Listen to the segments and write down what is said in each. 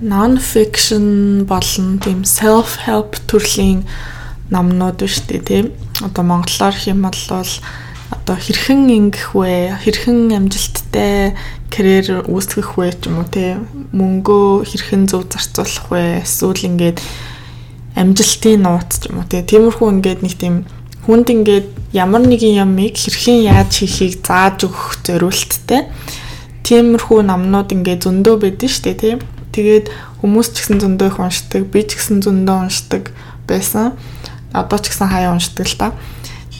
non fiction болон тийм self help төрлийн номнууд биш үү тийм? Одоо монголоор хэм бол одоо хэрхэн ингэх вэ? Хэрхэн амжилттай карьер үүсгэх вэ ч юм уу тийм? Мөнгөө хэрхэн зөв зарцуулах вэ? Эсвэл ингээд амжилтын нууц ч юм уу тиймэрхүү ингээд нэг тийм хүнд ингээд ямар нэгэн ямыг хэрхэн яаж хийхийг зааж өгөх зориулттай тиймэрхүү намнууд ингээд зөндөө байдэн штэ тийм тэгээд хүмүүс ч гэсэн зөндөө их уншдаг би ч гэсэн зөндөө уншдаг байсан. Одоо ч гэсэн хаяа уншдаг л та.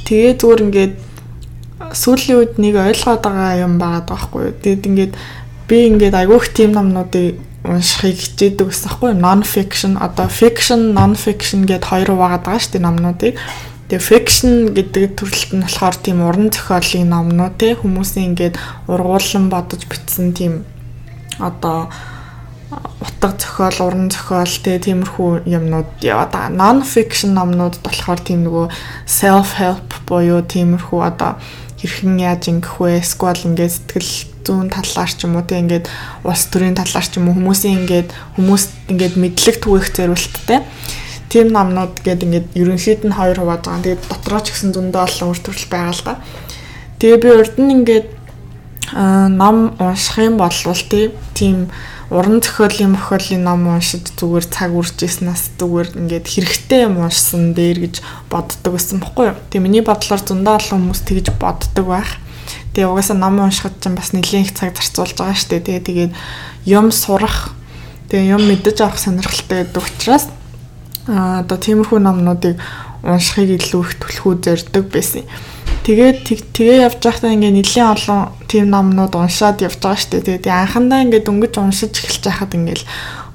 Тэгээ зүгээр ингээд сүүлийн үед нэг ойлгоод байгаа юм байгаа байхгүй тэгээд ингээд би ингээд айгүйх тийм номнуудыг уншихыг хичээдэг гэсэн байхгүй non fiction одоо fiction non fiction гэд хоёр угаагаад байгаа шүү дээ номнуудыг. Тэгээ fiction гэдэг төрөлт нь болохоор тийм уран зохиолын номнууд те хүмүүсийн ингээд ургуулсан бодож бичсэн тийм одоо утга зохиол, уран зохиол те тиймэрхүү юмнууд яваад байгаа. Non fiction номнууд болохоор тийм нөгөө self help буюу тиймэрхүү одоо хэрхэн яаж ингэх вэ? Эсвэл ингээд сэтгэл зүүн талаар ч юм уу те ингээд улс төрийн талаар ч юм уу хүмүүсийн ингээд хүмүүст ингээд мэдлэг түгээх зорилттой тийм намнууд гээд ингээд ерөнхийд нь хоёр хувааж байгаа. Тэгээд дотроо ч гэсэн зөндөө олон үр төрөл байгаа л да. Тэгээ би урд нь ингээд ном унших юм бол тийм уран зохиолын мохиолын ном уншиж зүгээр цаг үржижснээс зүгээр ингээд хэрэгтэй юм уншсан дээр гэж боддог байсан бохгүй юу. Тэгээ миний бодлоор зөндөө олон хүмүүс тэгж боддог байх. Тэгээ угаасаа ном уншихад ч бас нэлээд их цаг зарцуулж байгаа шүү дээ. Тэгээ тэгээд юм сурах, тэгээ юм мэдэж авах сонирхолтой гэдэг учраас аа одоо тиймэрхүү номнуудыг уншихыг илүү их түлхүү зорддог байсан. Тэгээд тэгээ явж байхдаа ингээ нэлээд олон тийм номнууд уншаад явж байгаа дээ. Тэгээд анхандаа ингээ дөнгөж уншиж эхэлж байхад ингээл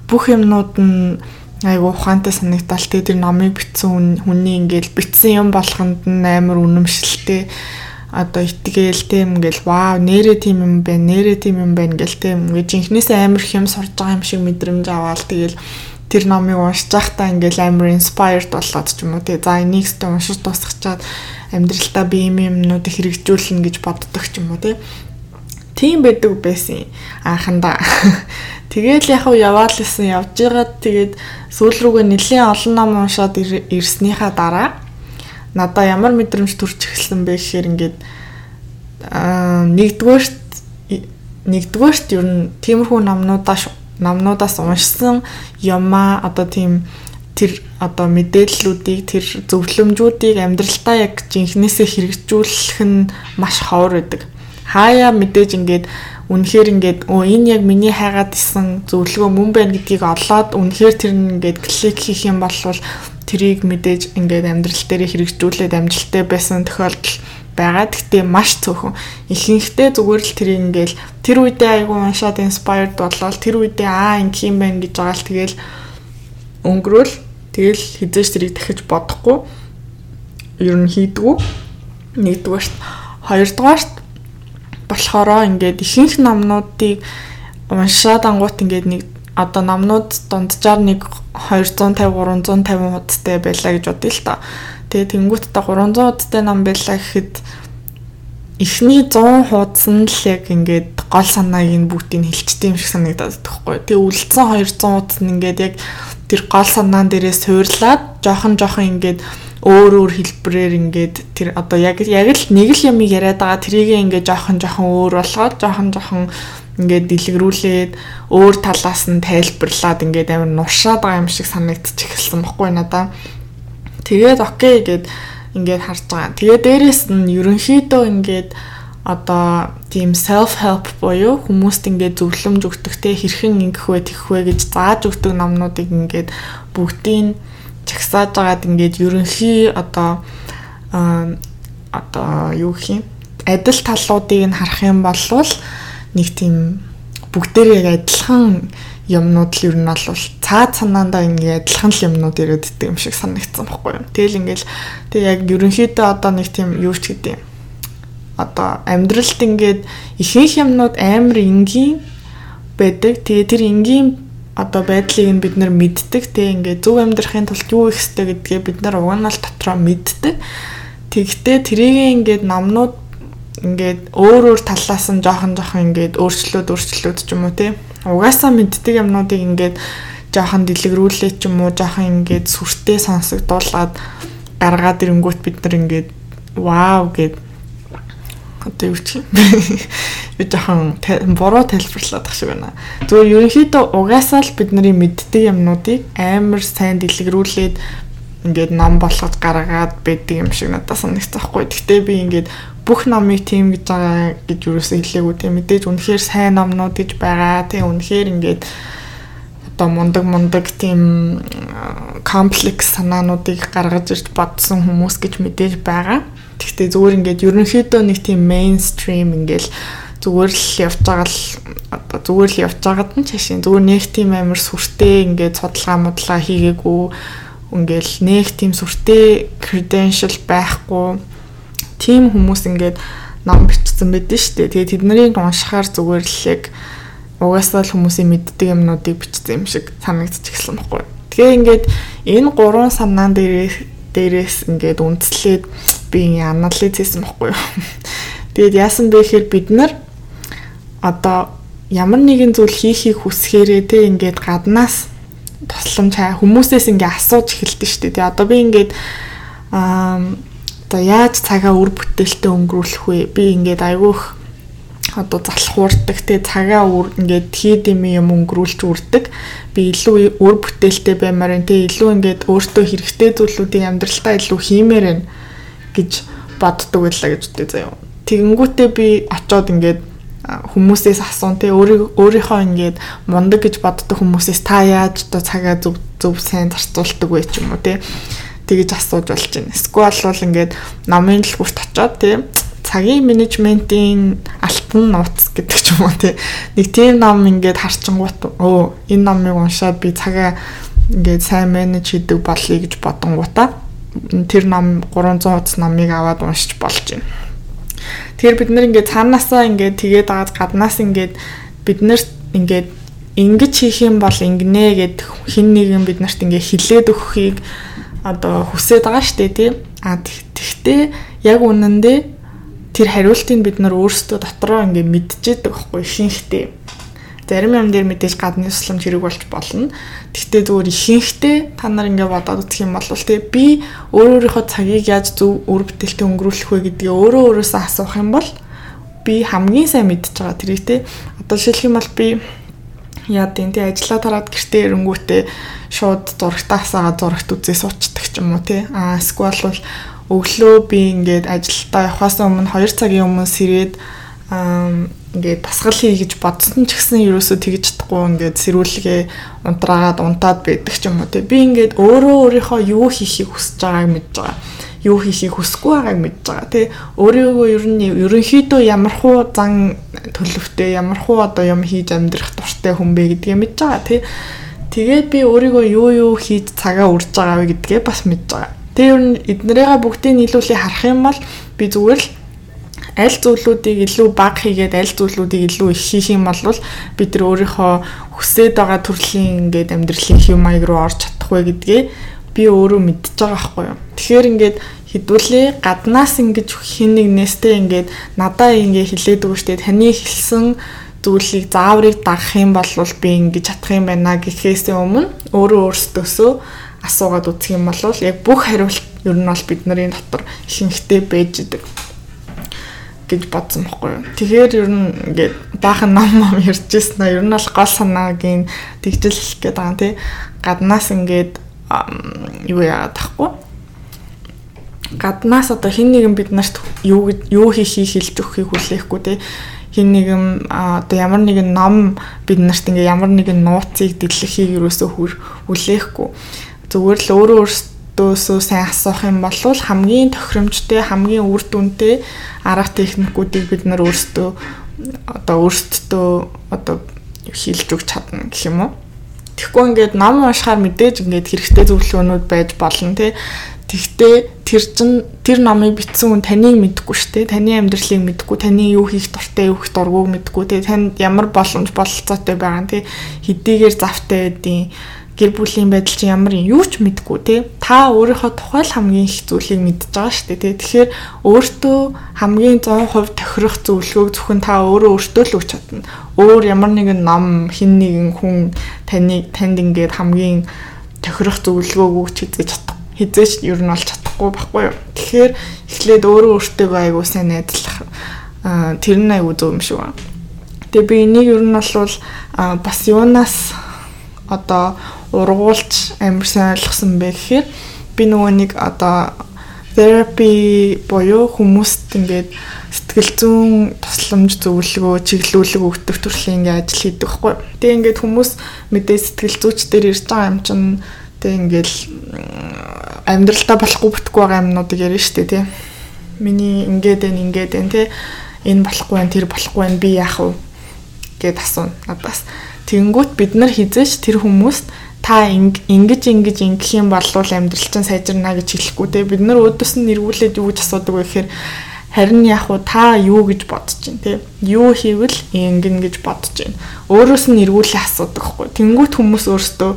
бүх юмнууд нь айгу ухаантай санагдал тэгээ тэр номыг бичсэн хүний ингээл бичсэн юм болохонд нь амар үнэмшилтэй. Одоо итгээл тийм ингээл вау нэрээ тийм юм байна нэрээ тийм юм байна гэл тийм ингээд жинхнээсээ амар их юм сурж байгаа юм шиг мэдрэмж аваад тэгэл тэр номыг уншиж байхдаа ингээл амар inspired болоод ч юм уу тий за ч уншиж дуусгачаад амьдралдаа би юм юмнуудыг хэрэгжүүлнэ гэж боддог ч юм уу тий тийм байдаг байсан. Анхандаа Тэгэл яг уу яваал лсэн явж байгаад тэгээд сүүл рүүгээ нэлийн олон ном уншаад ирснийхаа дараа надаа ямар мэдрэмж төрж эхэлсэн бэ гэхээр ингээд аа нэгдүгээрт нэгдүгээрт ер нь тиймэрхүү номнуудаас номнуудаас уншсан юмаа одоо тийм тэр одоо мэдээллүүдийг тэр зөвлөмжүүдийг амьдралтаа яг жинхнээсээ хэрэгжүүлэх нь маш ховор байдаг. Хаяа мэдээж ингээд үнэхээр ингээд өө энэ яг миний хайгаад исэн зөвлөгөө мөн байна гэдгийг олоод үнэхээр тэр нь ингээд клик хийх юм бол тэрийг мэдээж ингээд амьдрал дээр хэрэгжүүлээд амжилттай байсан тохиолдол байгаа. Гэхдээ маш цөөхөн. Ихэнхдээ зүгээр л тэрийг ингээл тэр үедээ айгүй уншаад inspired болоод тэр үедээ аа ингэх юм байна гэж байгаа л тэгэл өнгөрөөл тэгэл хизээш тэрийг дахиж бодохгүй ер нь хийдгүү. Нэгдүгээрт хоёрдугаарт болохоро ингээд ихэнх номнуудыг уншаад ангуут ингээд нэг одоо номнууд дунджаар нэг 250 350 хуудастай байлаа гэж бодъё л та. Тэгээ тэнгуүттэй 300 хуудастай ном байлаа гэхэд эхний 100 хуудас нь л яг ингээд гол санааг нь бүгдийг хэлчихдээ юм шиг санагдаад байхгүй. Тэгээ үлдсэн 200 хуудас нь ингээд яг тэр гол санаан дээрээ суурлаад жоохон жоохон ингээд өөр өөр хэлбэрээр ингээд тэр одоо яг яг л нэг л юм яриад байгаа тэрийг ингээд жоохон жоохон өөр болгоод жоохон жоохон ингээд дэлгэрүүлээд өөр талаас нь тайлбарлаад ингээд амар нуршаад байгаа юм шиг санагдчих эхэлсэн баггүй надаа. Тэгээд окей гэд ингээд харж байгаа. Тэгээд дээрэс нь ерөнхийдөө ингээд одоо тийм self help буюу хүмүүст ингээд зөвлөмж өгдөгтэй хэрхэн ингэх вэ тэгэх вэ гэж зааж өгдөг номнуудыг ингээд бүгдийг чагсааж агаад ингээд ерөнхий одоо одоо юу гэх юм адил талуудыг нь харах юм бол нэг тийм бүгдээрээ адилхан юмнууд л ер нь бол цаад санаандаа ингээ адилхан л юмнууд ирээд идэх юм шиг санагдсан байхгүй юу. Тэгэл ингээл тэг яг ерөнхийдөө одоо нэг тийм юу ч гэдэг юм. Одоо амьдралд ингээд ихэнх юмнууд амар энгийн байдаг. Тэгээ тэр энгийн одоо байдлыг нь бид нар мэддэг. Тэгээ ингээд зөв амьдрахын тулд юу их хэвтэй гэдгээ бид нар угаанал дотроо мэддэг. Тэгтээ тэрийг ингээд намнууд ингээд өөр өөр талаас нь жоохон жоохон ингээд өөрчлөөд өөрчлөөд ч юм уу тий угаасаа мэддэг юмнуудыг ингээд жоохон дэлгэрүүлээ ч юм уу жоохон ингээд сүртэй сонсогдуулаад гаргаад ирэнгүүт бид нар ингээд вау гэд одоо юу ч юм би жоохон буруу тайлбарлаад тах шиг байна. Зүгээр ерөнхийдөө угаасаа л бидний мэддэг юмнуудыг амар сайн дэлгэрүүлээд ингээд ном болгож гаргаад байдаг юм шиг надад санагдсан байхгүй. Гэхдээ би ингээд бүх номыг тийм гэж байгаа гэж юусэн хэлээгүй тийм мэдээж үнэхээр сайн номнууд гэж байгаа. Тийм үнэхээр ингээд одоо мундаг мундаг тийм комплекс санаануудыг гаргаж ирж бодсон хүмүүс гэж мэдээж байгаа. Гэхдээ зүгээр ингээд ерөнхийдөө нэг тийм мейнстрим ингээл зүгээр л явж байгаа л одоо зүгээр л явж байгаад нь чашийн зүгээр нэг тийм амар сүртэй ингээд судалгаа модлаа хийгээгүй ингээл нэг тийм сүртэй credential байхгүй тийм хүмүүс ингээд ном бичсэн байдэн шүү дээ. Тэгээд тэднийг уншихаар зүгээр л яг угаасаа л хүмүүсийн мэддэг юмнуудыг бичсэн юм шиг санагдчих эхэлсэн байхгүй. Тэгээ ингээд энэ гурван санаан дээрээс дээрээс ингээд үндэслээд би анализ хийсэн байхгүй юу. Тэгээд яасан бэ гэхээр бид нар одоо ямар нэгэн зүйл хийхийг хүсгээрээ те ингээд гаднаас тусламж хүмүүсээс ингээ асууж эхэлдэг шүү дээ. Тэгээ одоо би ингээд аа одоо яаж цагаа үр бүтээлтэй өнгөрүүлэх вэ? Би ингээд айгүйх одоо залхуурдаг тэгээ цагаа үр ингээд хийд юм юм өнгөрүүлж үрдэг. Би илүү үр бүтээлтэй баймаар энэ тэгээ илүү ингээд өөртөө хэрэгтэй зүйлүүдийг амьдралтаа илүү хиймээр байна гэж боддог байлаа гэж үтэй заяа. Тэгэнгүүтээ би очоод ингээд хүмүүсээс асуун те өөрийнхөө ингээд мундаг гэж боддог хүмүүсээс та яаж одоо цагаа зөв зөв сайн зарцуулдаг вэ ч юм уу те тэгэж асууж болж байна. Эсвэл бол ингээд намын дэлгүүрт очоод те цагийн менежментийн алтан нууц гэдэг ч юм уу те нэг тийм ном ингээд харчингууд өө энэ номыг уншаад би цагаа ингээд сайн менеж хийдэг болъё гэж бодонгуудаа тэр ном 300 хуудас номыг аваад уншиж болж байна. Тэгэхээр бид нэр ингээд цаанаасаа ингээд тэгээд агаад гаднаас ингээд бид нарт ингээд ингэж хийх юм бол ингэнэ гэд хин нэгэн бид нарт ингээд хилээд өгөхийг одоо хүсээд байгаа штэ тий. А тэгтээ яг үнэндээ тэр хариултыг бид нар өөрсдөө дотроо ингээд мэдчихэдэг байхгүй шинхтэй. Зарим юм дээр мэдээж гадны тусламж хэрэг болж болно. Гэхдээ зүгээр ихэнхдээ та нар ингээд бодоод үзэх юм бол тий би өөр өөрийнхөө цагийг яаж зөв үр бүтээлтэй өнгөрүүлэх вэ гэдгийг өөрөө өөрөөсөө асуух юм бол би хамгийн сайн мэдчихэж байгаа тэрийг тий. Одоо жишээлх юм бол би яа тийм тий ажиллаа тараад гэртээ ирэнгүүтээ шууд зурагтаасаа зурагт үзээ суучдаг ч юм уу тий. Аа эсвэл бол өглөө би ингээд ажилдаа явахаас өмнө 2 цагийн өмнө сэрээд ингээд тасгал хий гэж бодсон ч гэсэн ерөөсөө тэгж чадахгүй ингээд сэрүүлгээ унтраагаад унтаад байдаг ч юм уу те. Би ингээд өөрөө өөрийнхөө юу хийхийг хүсэж байгааг мэдж байгаа. Юу хийхийг хүсэхгүй байгааг мэдж байгаа те. Өөрийгөө ер нь ерөнхийдөө ямархуу зан төлөвтэй ямархуу одоо юм хийж амьдрах дуртай хүн бэ гэдгээ мэдж байгаа те. Тэгээд би өөрийгөө юу юу хийж цагаа үрж байгаа вэ гэдгээ бас мэдж байгаа тэр ер нь эднэрээ бүгдийг нийлүүлээ харах юм бол би зүгээр л аль зүйлүүдийг илүү бага хийгээд аль зүйлүүдийг илүү их хийх юм бол бид нар өөрийнхөө хүсээд байгаа төрлийн ингээд амьдралын хэв маяг руу орж чадах вэ гэдгээ би өөрөө мэдчихэж байгаа байхгүй юу. Тэгэхээр ингээд хэдүүлээ гаднаас ингэж хин нэг нэстэй ингээд надаа ингээд хилээд өгөө штэ таны хэлсэн зүйлийг зааврыг дагах юм бол би ингэж чадах юм байна гэхээс өмнө өөрөө өөрсдөөсөө асуугаад үзэх юм бол яг бүх хариулт ер нь бол бидний дотор ихэнхдээ байж идэг гэж бодсон байхгүй юу. Тэгэхээр ер нь ингээд баахан ном ном ярьжсэн аа ер нь бол гол санаагийн тэгжэл хэлэх гээд байгаа тий. Гаднаас ингээд юу яагаад тахгүй. Гаднаас одоо хин нэгэн бид нарт юу юу хийхийг хэлж өгөхийг хүлээхгүй тий хин нэгэн одоо ямар нэгэн ном бид нарт ингээ ямар нэгэн нууцыг дэлгэхийг юусоо хүлээхгүй зүгээр л өөрөө өөртөөсөө сайн асуух юм бол хамгийн тохиромжтой хамгийн үр дүнтэй арга техникүүдийг бид нар өөрсдөө одоо өөрсдөө одоо хийлж өгч чадна гэх юм уу. Тэгэхгүй ингээд ном уншихаар мэдээж ингээд хэрэгтэй зөвлөгөөнүүд байж болно тий. Тэгтээ тэр чин тэр номыг бичсэн хүн таныг мэдгүй шүү дээ. Таны амьдралыг мэдгүй, таны юу хийх дуртай, юу хийх дургүйг мэдгүй. Тэгээ танд ямар боломж бололцоотой байгаа нь тий. Хэдийгээр завтай байдیں۔ Гэр бүлийн байдал чи ямар юм юу ч мэдгүй те та өөрийнхөө тухай л хамгийн их зүйлийг мэдж байгаа шүү дээ те тэгэхээр өөртөө хамгийн 100% тохирох зөвлөгөөг зөвхөн та өөрөө өөртөө л өгч чадна. Өөр ямар нэгэн ном хин нэгэн хүн таныг танд ингээд хамгийн тохирох зөвлөгөөг өгч хийж чадах хизээч ер нь олж чадахгүй байхгүй юу? Тэгэхээр эхлээд өөрөө өөртөө айгуу сайн найзлах тэр нь айгуу зөв юм шиг байна. Тэгээ би энийг ер нь бол бас юунаас одоо ургуулж амар сайн ойлгосон бэ гэхээр би нөгөө нэг одоо therapy буюу хүмүүст ингээд сэтгэл зүйн тусламж зөвлөгөө чиглүүлэг өгдөг төрлийн ингээд ажил хийдэг байхгүй. Тэгээ ингээд хүмүүс мэдээ сэтгэл зүйчдэр ирж байгаа юм чинь тэг ингээд амьдралдаа болохгүй бүтггүй байгаа юмнуудыг ярина шүү дээ тий. Миний ингээд энэ ингээд энэ тий энэ болохгүй байх тэр болохгүй байх би яах вэ гэд асууна надаас. Тэгэнгүүт бид нар хизээч тэр хүмүүст та ингэж ингэж ингэх юм бол амьдрал чинь сайжирна гэж хэлэхгүй те. Бид нар өөдөөс нь эргүүлээд юу гэж асуудаг вэ гэхээр харин яг уу та юу гэж бодож байна те? Юу хийвэл ингэн гэж бодож байна. Өөрөөс нь эргүүлээ асуудаг хгүй тэнгуут хүмүүс өөрсдөө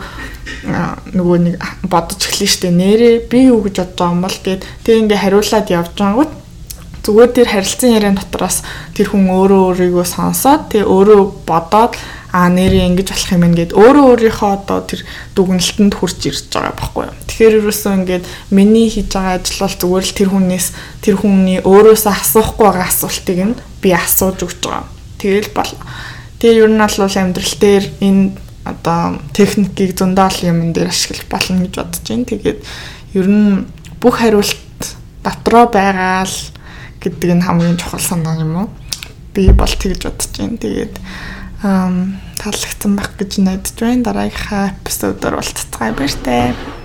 нөгөө нэг бодож эхлэн штэ нэрээ би юу гэж бодож байгаа юм бол гэд тэг ингээ хариулаад явж байгаагут зүгээр тэр харилцан яриан дотроос тэр хүн өөрөө өөрийгөө сонсоод тэгээ өөрөө бодоод а нэрээ ингэж болох юм гээд өөрөө өөрийнхөө одоо тэр дүгнэлтэнд хүрч ирж байгаа байхгүй юу. Тэгэхээр ерөөсөө ингээд миний хийж байгаа ажил бол зүгээр л тэр хүнээс тэр хүний өөрөөсөө асуухгүй байгаа асуултыг нь би асууж өгч байгаа. Тэгэл бол. Тэгээ ер нь бол амьдрал дээр энэ одоо техникийг зөндөөл юм дээр ашиглах болно гэж бодож байна. Тэгээд ер нь бүх хариулт дотроо байгаа л гэдэг нь хамгийн чухал санаа юм уу? Би бол тэгж бодож байна. Тэгээд таалагдсан байх гэж найдаж байна. Дараагийнхаа эпизодоор уулзцгаая баяр таа.